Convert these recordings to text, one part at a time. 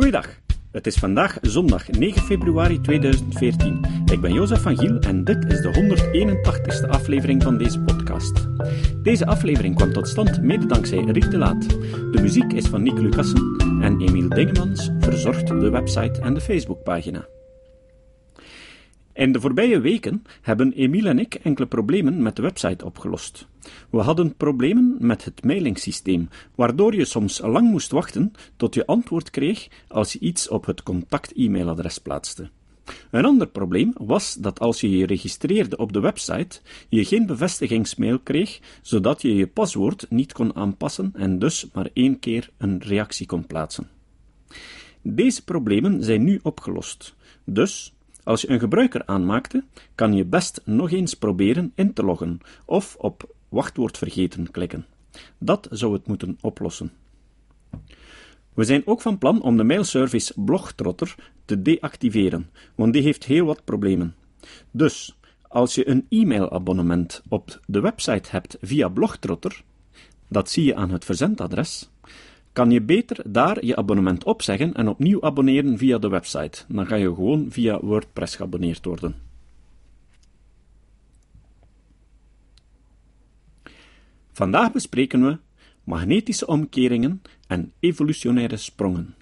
Goeiedag. Het is vandaag zondag 9 februari 2014. Ik ben Jozef van Giel en dit is de 181ste aflevering van deze podcast. Deze aflevering kwam tot stand mede dankzij Riek de Laat. De muziek is van Nick Lucassen en Emiel Dingemans verzorgt de website en de Facebookpagina. In de voorbije weken hebben Emiel en ik enkele problemen met de website opgelost. We hadden problemen met het mailingsysteem, waardoor je soms lang moest wachten tot je antwoord kreeg als je iets op het contact-e-mailadres plaatste. Een ander probleem was dat als je je registreerde op de website, je geen bevestigingsmail kreeg, zodat je je paswoord niet kon aanpassen en dus maar één keer een reactie kon plaatsen. Deze problemen zijn nu opgelost. Dus als je een gebruiker aanmaakte, kan je best nog eens proberen in te loggen of op wachtwoord vergeten klikken. Dat zou het moeten oplossen. We zijn ook van plan om de mailservice Blogtrotter te deactiveren, want die heeft heel wat problemen. Dus, als je een e-mailabonnement op de website hebt via Blogtrotter, dat zie je aan het verzendadres, kan je beter daar je abonnement opzeggen en opnieuw abonneren via de website. Dan ga je gewoon via WordPress geabonneerd worden. Vandaag bespreken we magnetische omkeringen en evolutionaire sprongen.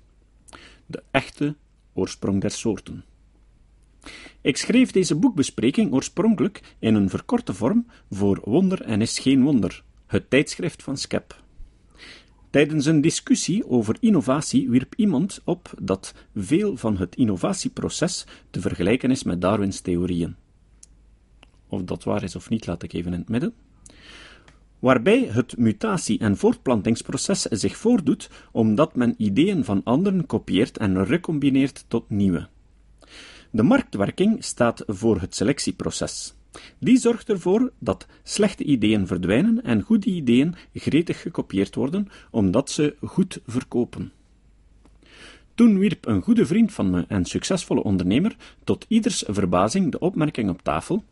De echte oorsprong der soorten. Ik schreef deze boekbespreking oorspronkelijk in een verkorte vorm voor Wonder en is geen wonder, het tijdschrift van Skep. Tijdens een discussie over innovatie wierp iemand op dat veel van het innovatieproces te vergelijken is met Darwins theorieën. Of dat waar is of niet, laat ik even in het midden. Waarbij het mutatie- en voortplantingsproces zich voordoet omdat men ideeën van anderen kopieert en recombineert tot nieuwe. De marktwerking staat voor het selectieproces. Die zorgt ervoor dat slechte ideeën verdwijnen en goede ideeën gretig gekopieerd worden, omdat ze goed verkopen. Toen wierp een goede vriend van me en succesvolle ondernemer tot ieders verbazing de opmerking op tafel: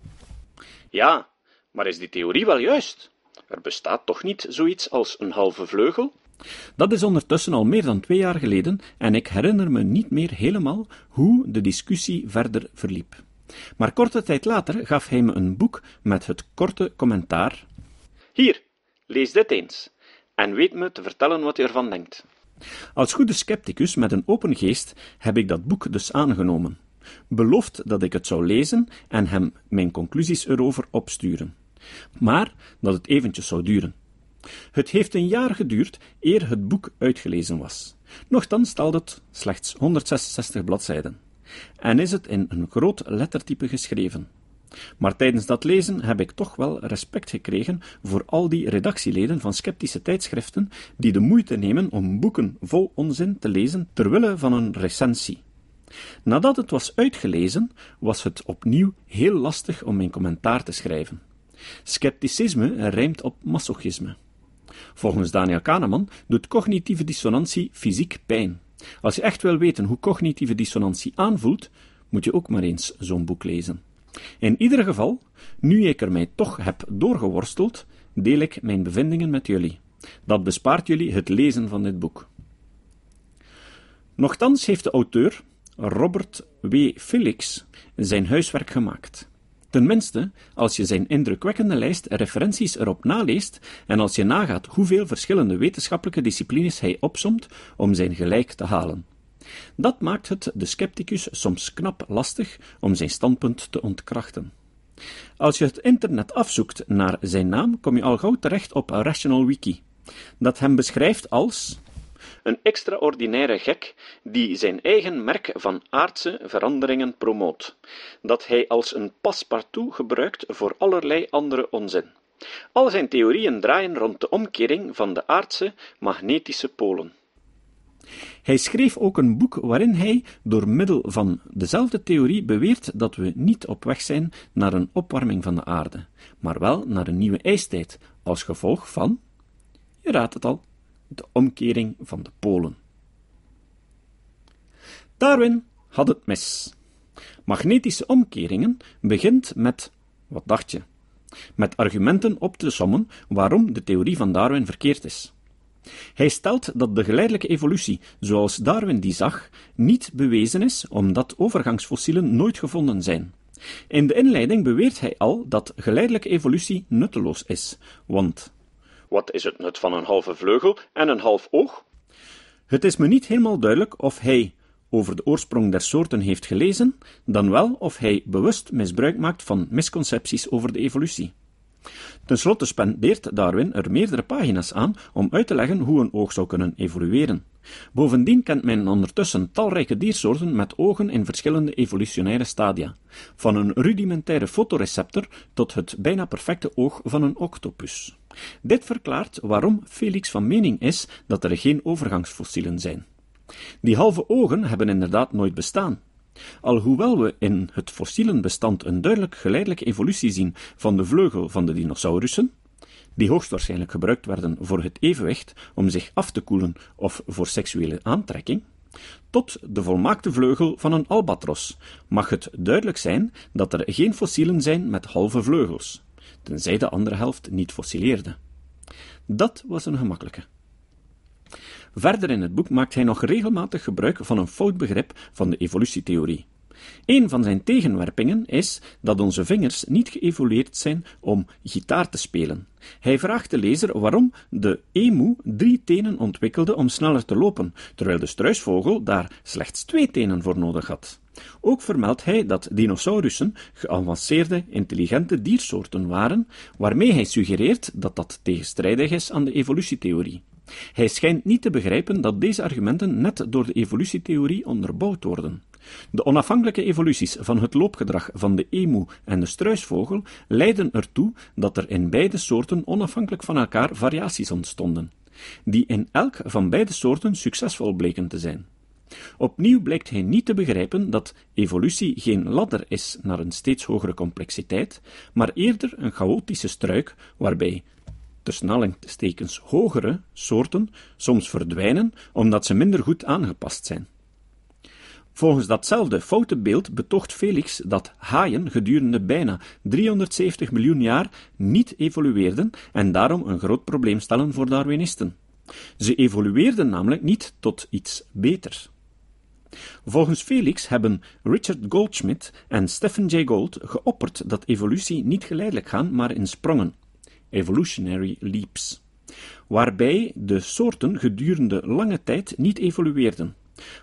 Ja, maar is die theorie wel juist? Er bestaat toch niet zoiets als een halve vleugel? Dat is ondertussen al meer dan twee jaar geleden en ik herinner me niet meer helemaal hoe de discussie verder verliep. Maar korte tijd later gaf hij me een boek met het korte commentaar: Hier, lees dit eens en weet me te vertellen wat je ervan denkt. Als goede scepticus met een open geest heb ik dat boek dus aangenomen, beloofd dat ik het zou lezen en hem mijn conclusies erover opsturen, maar dat het eventjes zou duren. Het heeft een jaar geduurd eer het boek uitgelezen was. Nochtans telde het slechts 166 bladzijden en is het in een groot lettertype geschreven. Maar tijdens dat lezen heb ik toch wel respect gekregen voor al die redactieleden van sceptische tijdschriften die de moeite nemen om boeken vol onzin te lezen terwille van een recensie. Nadat het was uitgelezen, was het opnieuw heel lastig om mijn commentaar te schrijven. Scepticisme rijmt op masochisme. Volgens Daniel Kahneman doet cognitieve dissonantie fysiek pijn. Als je echt wil weten hoe cognitieve dissonantie aanvoelt, moet je ook maar eens zo'n boek lezen. In ieder geval, nu ik er mij toch heb doorgeworsteld, deel ik mijn bevindingen met jullie. Dat bespaart jullie het lezen van dit boek. Nochtans heeft de auteur, Robert W. Felix, zijn huiswerk gemaakt. Tenminste, als je zijn indrukwekkende lijst referenties erop naleest en als je nagaat hoeveel verschillende wetenschappelijke disciplines hij opsomt om zijn gelijk te halen. Dat maakt het de scepticus soms knap lastig om zijn standpunt te ontkrachten. Als je het internet afzoekt naar zijn naam, kom je al gauw terecht op Rational Wiki, dat hem beschrijft als een extraordinaire gek die zijn eigen merk van aardse veranderingen promoot, dat hij als een passepartout gebruikt voor allerlei andere onzin. Al zijn theorieën draaien rond de omkering van de aardse magnetische polen. Hij schreef ook een boek waarin hij door middel van dezelfde theorie beweert dat we niet op weg zijn naar een opwarming van de aarde, maar wel naar een nieuwe ijstijd, als gevolg van, je raadt het al, de omkering van de polen. Darwin had het mis. Magnetische omkeringen begint met, wat dacht je? Met argumenten op te sommen waarom de theorie van Darwin verkeerd is. Hij stelt dat de geleidelijke evolutie, zoals Darwin die zag, niet bewezen is, omdat overgangsfossielen nooit gevonden zijn. In de inleiding beweert hij al dat geleidelijke evolutie nutteloos is, want wat is het nut van een halve vleugel en een half oog? Het is me niet helemaal duidelijk of hij over de oorsprong der soorten heeft gelezen, dan wel of hij bewust misbruik maakt van misconcepties over de evolutie. Ten slotte spendeert Darwin er meerdere pagina's aan om uit te leggen hoe een oog zou kunnen evolueren. Bovendien kent men ondertussen talrijke diersoorten met ogen in verschillende evolutionaire stadia, van een rudimentaire fotoreceptor tot het bijna perfecte oog van een octopus. Dit verklaart waarom Felix van mening is dat er geen overgangsfossielen zijn. Die halve ogen hebben inderdaad nooit bestaan. Alhoewel we in het fossielen bestand een duidelijk geleidelijke evolutie zien van de vleugel van de dinosaurussen, die hoogstwaarschijnlijk gebruikt werden voor het evenwicht om zich af te koelen of voor seksuele aantrekking, tot de volmaakte vleugel van een albatros, mag het duidelijk zijn dat er geen fossielen zijn met halve vleugels, tenzij de andere helft niet fossileerde. Dat was een gemakkelijke. Verder in het boek maakt hij nog regelmatig gebruik van een fout begrip van de evolutietheorie. Een van zijn tegenwerpingen is dat onze vingers niet geëvolueerd zijn om gitaar te spelen. Hij vraagt de lezer waarom de emu drie tenen ontwikkelde om sneller te lopen, terwijl de struisvogel daar slechts twee tenen voor nodig had. Ook vermeldt hij dat dinosaurussen geavanceerde, intelligente diersoorten waren, waarmee hij suggereert dat dat tegenstrijdig is aan de evolutietheorie. Hij schijnt niet te begrijpen dat deze argumenten net door de evolutietheorie onderbouwd worden. De onafhankelijke evoluties van het loopgedrag van de emu en de struisvogel leiden ertoe dat er in beide soorten onafhankelijk van elkaar variaties ontstonden, die in elk van beide soorten succesvol bleken te zijn. Opnieuw blijkt hij niet te begrijpen dat evolutie geen ladder is naar een steeds hogere complexiteit, maar eerder een chaotische struik waarbij tussen aanhalingstekens hogere soorten soms verdwijnen omdat ze minder goed aangepast zijn. Volgens datzelfde foute beeld betoogt Felix dat haaien gedurende bijna 370 miljoen jaar niet evolueerden en daarom een groot probleem stellen voor Darwinisten. Ze evolueerden namelijk niet tot iets beters. Volgens Felix hebben Richard Goldschmidt en Stephen Jay Gould geopperd dat evolutie niet geleidelijk gaat, maar in sprongen evolutionary leaps, waarbij de soorten gedurende lange tijd niet evolueerden.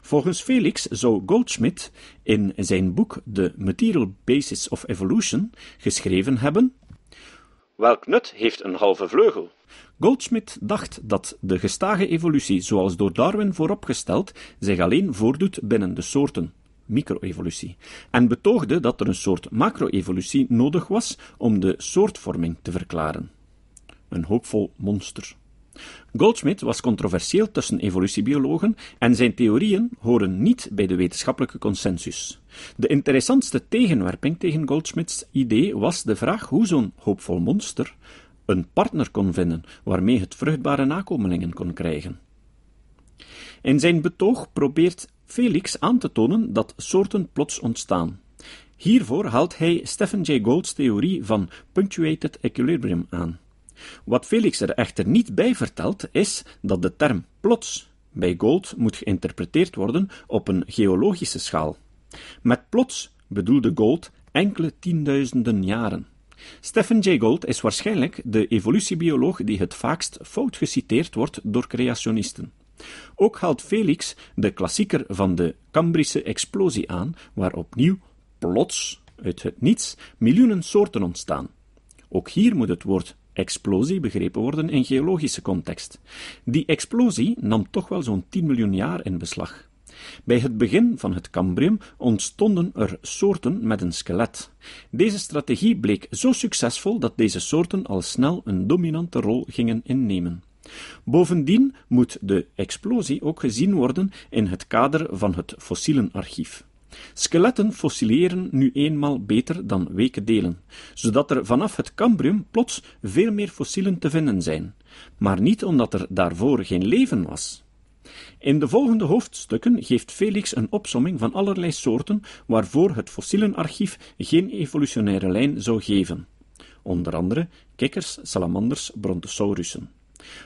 Volgens Felix zou Goldschmidt in zijn boek The Material Basis of Evolution geschreven hebben Welk nut heeft een halve vleugel? Goldschmidt dacht dat de gestage evolutie, zoals door Darwin vooropgesteld, zich alleen voordoet binnen de soorten, micro-evolutie, en betoogde dat er een soort macro-evolutie nodig was om de soortvorming te verklaren een hoopvol monster. Goldschmidt was controversieel tussen evolutiebiologen en zijn theorieën horen niet bij de wetenschappelijke consensus. De interessantste tegenwerping tegen Goldschmidts idee was de vraag hoe zo'n hoopvol monster een partner kon vinden waarmee het vruchtbare nakomelingen kon krijgen. In zijn betoog probeert Felix aan te tonen dat soorten plots ontstaan. Hiervoor haalt hij Stephen Jay Gould's theorie van punctuated equilibrium aan. Wat Felix er echter niet bij vertelt, is dat de term plots bij Gold moet geïnterpreteerd worden op een geologische schaal. Met plots bedoelde Gold enkele tienduizenden jaren. Stephen Jay Gould is waarschijnlijk de evolutiebioloog die het vaakst fout geciteerd wordt door creationisten. Ook haalt Felix de klassieker van de Cambrische explosie aan, waar opnieuw plots uit het niets miljoenen soorten ontstaan. Ook hier moet het woord explosie begrepen worden in geologische context. Die explosie nam toch wel zo'n 10 miljoen jaar in beslag. Bij het begin van het Cambrium ontstonden er soorten met een skelet. Deze strategie bleek zo succesvol dat deze soorten al snel een dominante rol gingen innemen. Bovendien moet de explosie ook gezien worden in het kader van het fossielenarchief. Skeletten fossileren nu eenmaal beter dan weken delen, zodat er vanaf het Cambrium plots veel meer fossielen te vinden zijn, maar niet omdat er daarvoor geen leven was. In de volgende hoofdstukken geeft Felix een opsomming van allerlei soorten waarvoor het fossielenarchief geen evolutionaire lijn zou geven, onder andere kikkers, salamanders, brontosaurussen.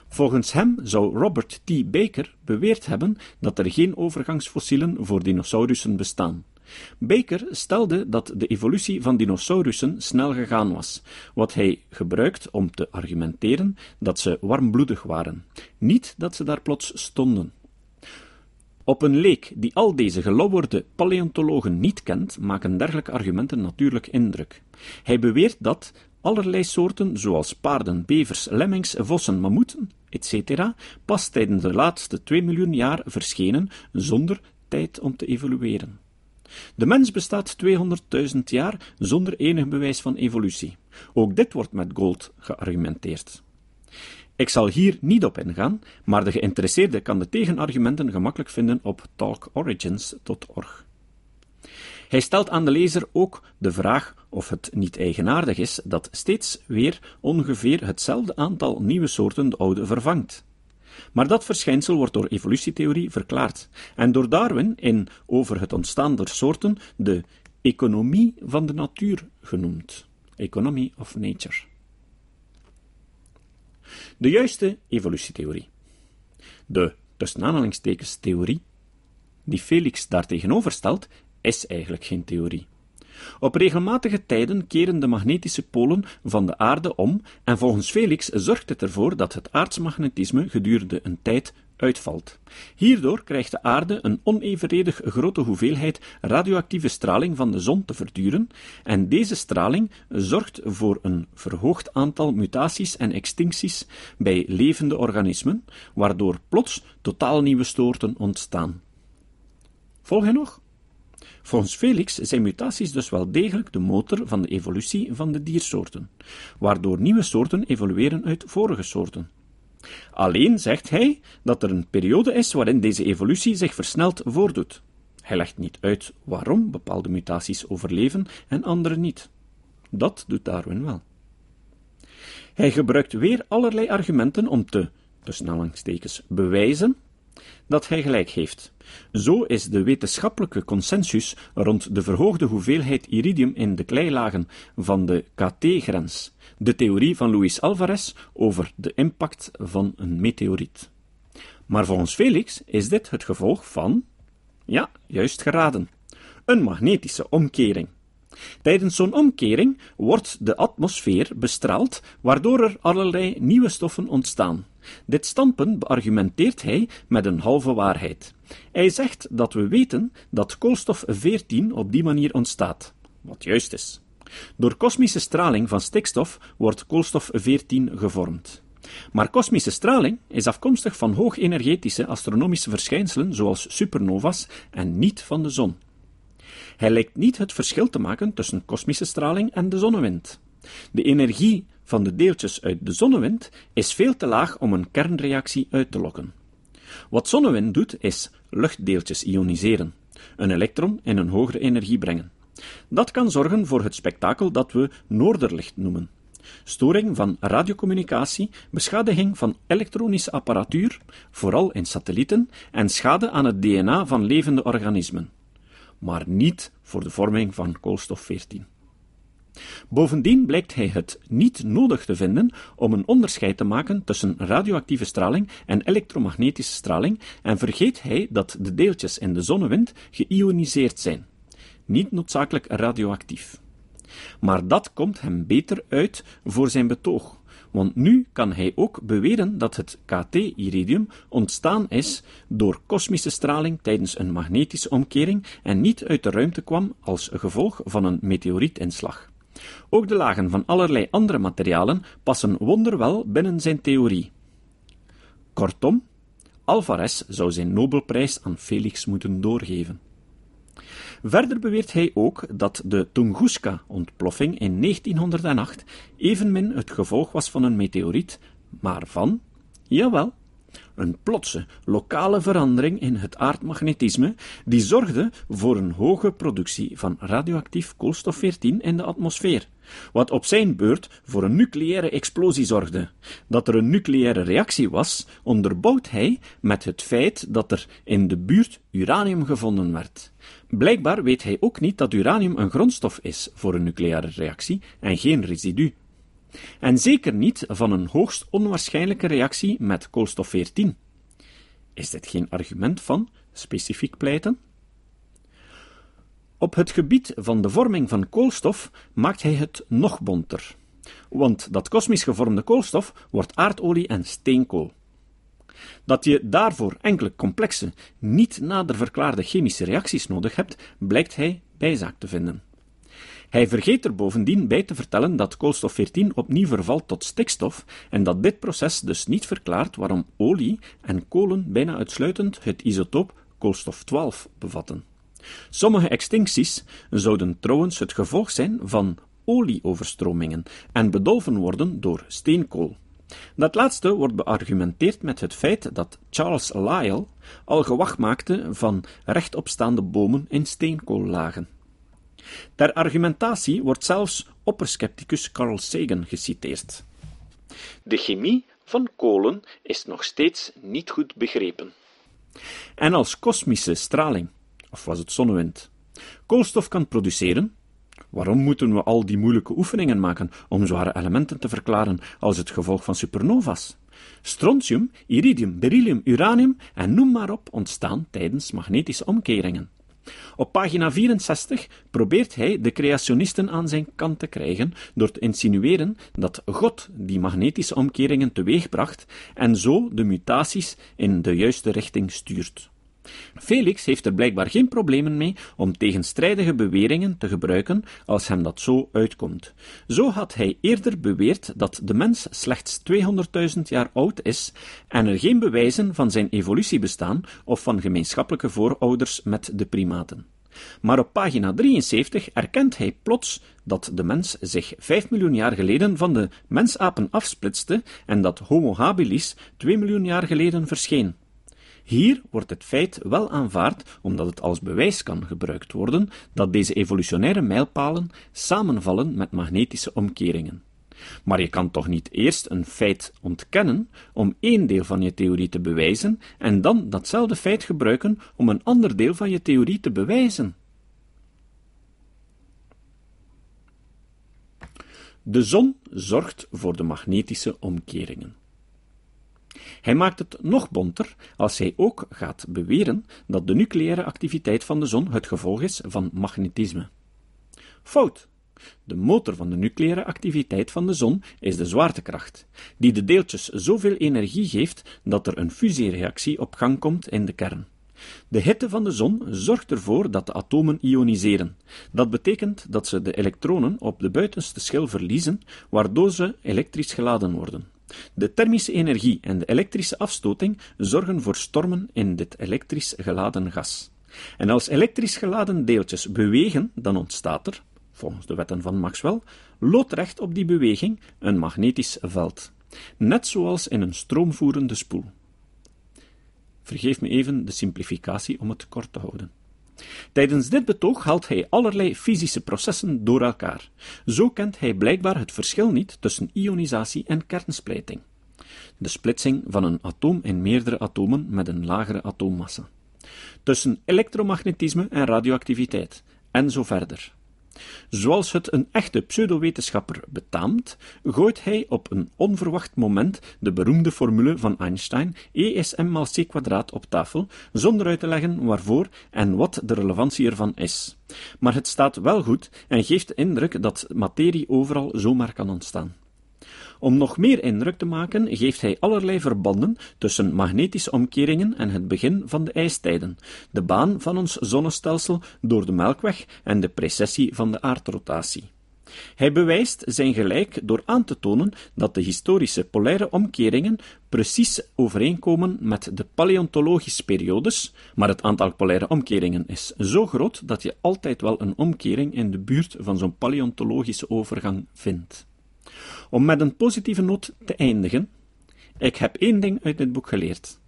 Volgens hem zou Robert T. Baker beweerd hebben dat er geen overgangsfossielen voor dinosaurussen bestaan. Baker stelde dat de evolutie van dinosaurussen snel gegaan was, wat hij gebruikt om te argumenteren dat ze warmbloedig waren, niet dat ze daar plots stonden. Op een leek die al deze gelobberde paleontologen niet kent, maken dergelijke argumenten natuurlijk indruk. Hij beweert dat allerlei soorten, zoals paarden, bevers, lemmings, vossen, mammoeten, etc., pas tijdens de laatste 2 miljoen jaar verschenen zonder tijd om te evolueren. De mens bestaat 200.000 jaar zonder enig bewijs van evolutie. Ook dit wordt met Gold geargumenteerd. Ik zal hier niet op ingaan, maar de geïnteresseerde kan de tegenargumenten gemakkelijk vinden op talkorigins.org. Hij stelt aan de lezer ook de vraag of het niet eigenaardig is dat steeds weer ongeveer hetzelfde aantal nieuwe soorten de oude vervangt. Maar dat verschijnsel wordt door evolutietheorie verklaard en door Darwin in Over het ontstaan der soorten de economie van de natuur genoemd. Economy of Nature. De juiste evolutietheorie. De tussen aanhalingstekens theorie, die Felix daartegenover stelt, is eigenlijk geen theorie. Op regelmatige tijden keren de magnetische polen van de aarde om en volgens Felix zorgt het ervoor dat het aardsmagnetisme gedurende een tijd uitvalt. Hierdoor krijgt de aarde een onevenredig grote hoeveelheid radioactieve straling van de zon te verduren en deze straling zorgt voor een verhoogd aantal mutaties en extincties bij levende organismen, waardoor plots totaal nieuwe soorten ontstaan. Volg je nog? Volgens Felix zijn mutaties dus wel degelijk de motor van de evolutie van de diersoorten, waardoor nieuwe soorten evolueren uit vorige soorten. Alleen zegt hij dat er een periode is waarin deze evolutie zich versneld voordoet. Hij legt niet uit waarom bepaalde mutaties overleven en andere niet. Dat doet Darwin wel. Hij gebruikt weer allerlei argumenten om te, tussen bewijzen dat hij gelijk heeft. Zo is de wetenschappelijke consensus rond de verhoogde hoeveelheid iridium in de kleilagen van de KT-grens, de theorie van Luis Alvarez over de impact van een meteoriet. Maar volgens Felix is dit het gevolg van, ja, juist geraden, een magnetische omkering. Tijdens zo'n omkering wordt de atmosfeer bestraald, waardoor er allerlei nieuwe stoffen ontstaan. Dit standpunt beargumenteert hij met een halve waarheid. Hij zegt dat we weten dat koolstof 14 op die manier ontstaat, wat juist is. Door kosmische straling van stikstof wordt koolstof 14 gevormd. Maar kosmische straling is afkomstig van hoogenergetische astronomische verschijnselen zoals supernova's en niet van de zon. Hij lijkt niet het verschil te maken tussen kosmische straling en de zonnewind. De energie van de deeltjes uit de zonnewind is veel te laag om een kernreactie uit te lokken. Wat zonnewind doet, is luchtdeeltjes ioniseren, een elektron in een hogere energie brengen. Dat kan zorgen voor het spektakel dat we noorderlicht noemen. Storing van radiocommunicatie, beschadiging van elektronische apparatuur, vooral in satellieten, en schade aan het DNA van levende organismen. Maar niet voor de vorming van koolstof 14. Bovendien blijkt hij het niet nodig te vinden om een onderscheid te maken tussen radioactieve straling en elektromagnetische straling en vergeet hij dat de deeltjes in de zonnewind geïoniseerd zijn, niet noodzakelijk radioactief. Maar dat komt hem beter uit voor zijn betoog, want nu kan hij ook beweren dat het KT-iridium ontstaan is door kosmische straling tijdens een magnetische omkering en niet uit de ruimte kwam als gevolg van een meteorietinslag. Ook de lagen van allerlei andere materialen passen wonderwel binnen zijn theorie. Kortom, Alvarez zou zijn Nobelprijs aan Felix moeten doorgeven. Verder beweert hij ook dat de Tunguska-ontploffing in 1908 evenmin het gevolg was van een meteoriet, maar van, jawel, een plotse, lokale verandering in het aardmagnetisme die zorgde voor een hoge productie van radioactief koolstof 14 in de atmosfeer, wat op zijn beurt voor een nucleaire explosie zorgde. Dat er een nucleaire reactie was, onderbouwt hij met het feit dat er in de buurt uranium gevonden werd. Blijkbaar weet hij ook niet dat uranium een grondstof is voor een nucleaire reactie en geen residu. En zeker niet van een hoogst onwaarschijnlijke reactie met koolstof 14. Is dit geen argument van specifiek pleiten? Op het gebied van de vorming van koolstof maakt hij het nog bonter, want dat kosmisch gevormde koolstof wordt aardolie en steenkool. Dat je daarvoor enkele complexe, niet nader verklaarde chemische reacties nodig hebt, blijkt hij bijzaak te vinden. Hij vergeet er bovendien bij te vertellen dat koolstof 14 opnieuw vervalt tot stikstof en dat dit proces dus niet verklaart waarom olie en kolen bijna uitsluitend het isotoop koolstof 12 bevatten. Sommige extincties zouden trouwens het gevolg zijn van olieoverstromingen en bedolven worden door steenkool. Dat laatste wordt beargumenteerd met het feit dat Charles Lyell al gewacht maakte van rechtopstaande bomen in steenkoollagen. Ter argumentatie wordt zelfs opperskepticus Carl Sagan geciteerd. De chemie van kolen is nog steeds niet goed begrepen. En als kosmische straling, of was het zonnewind, koolstof kan produceren, waarom moeten we al die moeilijke oefeningen maken om zware elementen te verklaren als het gevolg van supernova's? Strontium, iridium, beryllium, uranium en noem maar op ontstaan tijdens magnetische omkeringen. Op pagina 64 probeert hij de creationisten aan zijn kant te krijgen door te insinueren dat God die magnetische omkeringen teweegbracht en zo de mutaties in de juiste richting stuurt. Felix heeft er blijkbaar geen problemen mee om tegenstrijdige beweringen te gebruiken als hem dat zo uitkomt. Zo had hij eerder beweerd dat de mens slechts 200.000 jaar oud is en er geen bewijzen van zijn evolutie bestaan of van gemeenschappelijke voorouders met de primaten. Maar op pagina 73 erkent hij plots dat de mens zich 5 miljoen jaar geleden van de mensapen afsplitste en dat Homo habilis 2 miljoen jaar geleden verscheen. Hier wordt het feit wel aanvaard omdat het als bewijs kan gebruikt worden dat deze evolutionaire mijlpalen samenvallen met magnetische omkeringen. Maar je kan toch niet eerst een feit ontkennen om één deel van je theorie te bewijzen en dan datzelfde feit gebruiken om een ander deel van je theorie te bewijzen. De zon zorgt voor de magnetische omkeringen. Hij maakt het nog bonter als hij ook gaat beweren dat de nucleaire activiteit van de zon het gevolg is van magnetisme. Fout. De motor van de nucleaire activiteit van de zon is de zwaartekracht, die de deeltjes zoveel energie geeft dat er een fusiereactie op gang komt in de kern. De hitte van de zon zorgt ervoor dat de atomen ioniseren. Dat betekent dat ze de elektronen op de buitenste schil verliezen, waardoor ze elektrisch geladen worden. De thermische energie en de elektrische afstoting zorgen voor stormen in dit elektrisch geladen gas. En als elektrisch geladen deeltjes bewegen, dan ontstaat er, volgens de wetten van Maxwell, loodrecht op die beweging een magnetisch veld. Net zoals in een stroomvoerende spoel. Vergeef me even de simplificatie om het kort te houden. Tijdens dit betoog haalt hij allerlei fysische processen door elkaar. Zo kent hij blijkbaar het verschil niet tussen ionisatie en kernsplijting. De splitsing van een atoom in meerdere atomen met een lagere atoommassa. Tussen elektromagnetisme en radioactiviteit, en zo verder. Zoals het een echte pseudowetenschapper betaamt, gooit hij op een onverwacht moment de beroemde formule van Einstein, E is m mal c kwadraat, op tafel, zonder uit te leggen waarvoor en wat de relevantie ervan is. Maar het staat wel goed en geeft de indruk dat materie overal zomaar kan ontstaan. Om nog meer indruk te maken, geeft hij allerlei verbanden tussen magnetische omkeringen en het begin van de ijstijden, de baan van ons zonnestelsel door de Melkweg en de precessie van de aardrotatie. Hij bewijst zijn gelijk door aan te tonen dat de historische polaire omkeringen precies overeenkomen met de paleontologische periodes, maar het aantal polaire omkeringen is zo groot dat je altijd wel een omkering in de buurt van zo'n paleontologische overgang vindt. Om met een positieve noot te eindigen, ik heb één ding uit dit boek geleerd.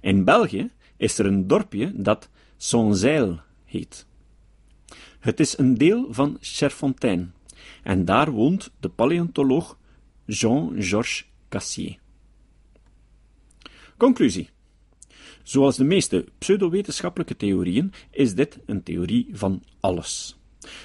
In België is er een dorpje dat Sonzeil heet. Het is een deel van Cherfontaine, en daar woont de paleontoloog Jean-Georges Cassier. Conclusie. Zoals de meeste pseudowetenschappelijke theorieën is dit een theorie van alles.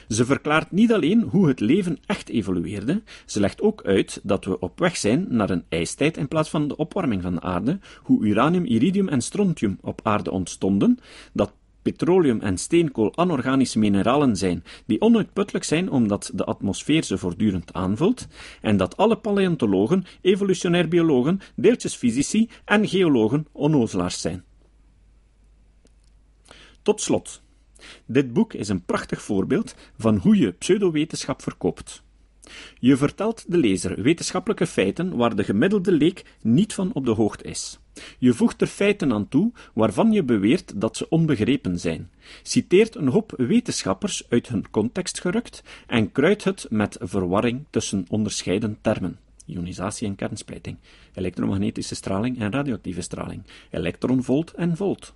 Ze verklaart niet alleen hoe het leven echt evolueerde, ze legt ook uit dat we op weg zijn naar een ijstijd in plaats van de opwarming van de aarde, hoe uranium, iridium en strontium op aarde ontstonden, dat petroleum en steenkool anorganische mineralen zijn die onuitputtelijk zijn omdat de atmosfeer ze voortdurend aanvult, en dat alle paleontologen, evolutionair biologen, deeltjesfysici en geologen onnozelaars zijn. Tot slot. Dit boek is een prachtig voorbeeld van hoe je pseudowetenschap verkoopt. Je vertelt de lezer wetenschappelijke feiten waar de gemiddelde leek niet van op de hoogte is. Je voegt er feiten aan toe waarvan je beweert dat ze onbegrepen zijn, citeert een hoop wetenschappers uit hun context gerukt en kruidt het met verwarring tussen onderscheiden termen. Ionisatie en kernsplijting, elektromagnetische straling en radioactieve straling, elektronvolt en volt.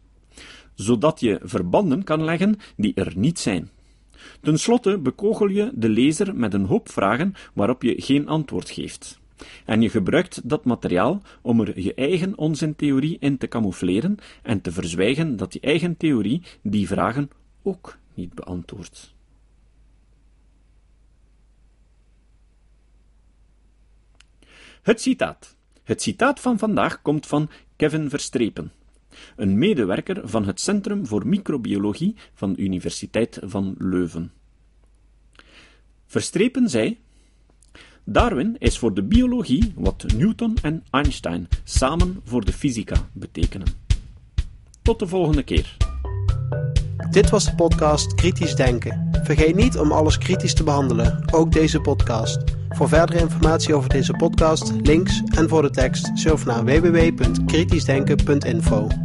Zodat je verbanden kan leggen die er niet zijn. Ten slotte bekogel je de lezer met een hoop vragen waarop je geen antwoord geeft. En je gebruikt dat materiaal om er je eigen onzintheorie in te camoufleren en te verzwijgen dat je eigen theorie die vragen ook niet beantwoordt. Het citaat. Het citaat van vandaag komt van Kevin Verstrepen, een medewerker van het Centrum voor Microbiologie van de Universiteit van Leuven. Verstrepen zei: Darwin is voor de biologie wat Newton en Einstein samen voor de fysica betekenen. Tot de volgende keer. Dit was de podcast Kritisch Denken. Vergeet niet om alles kritisch te behandelen, ook deze podcast. Voor verdere informatie over deze podcast, links en voor de tekst, surf naar www.kritischdenken.info.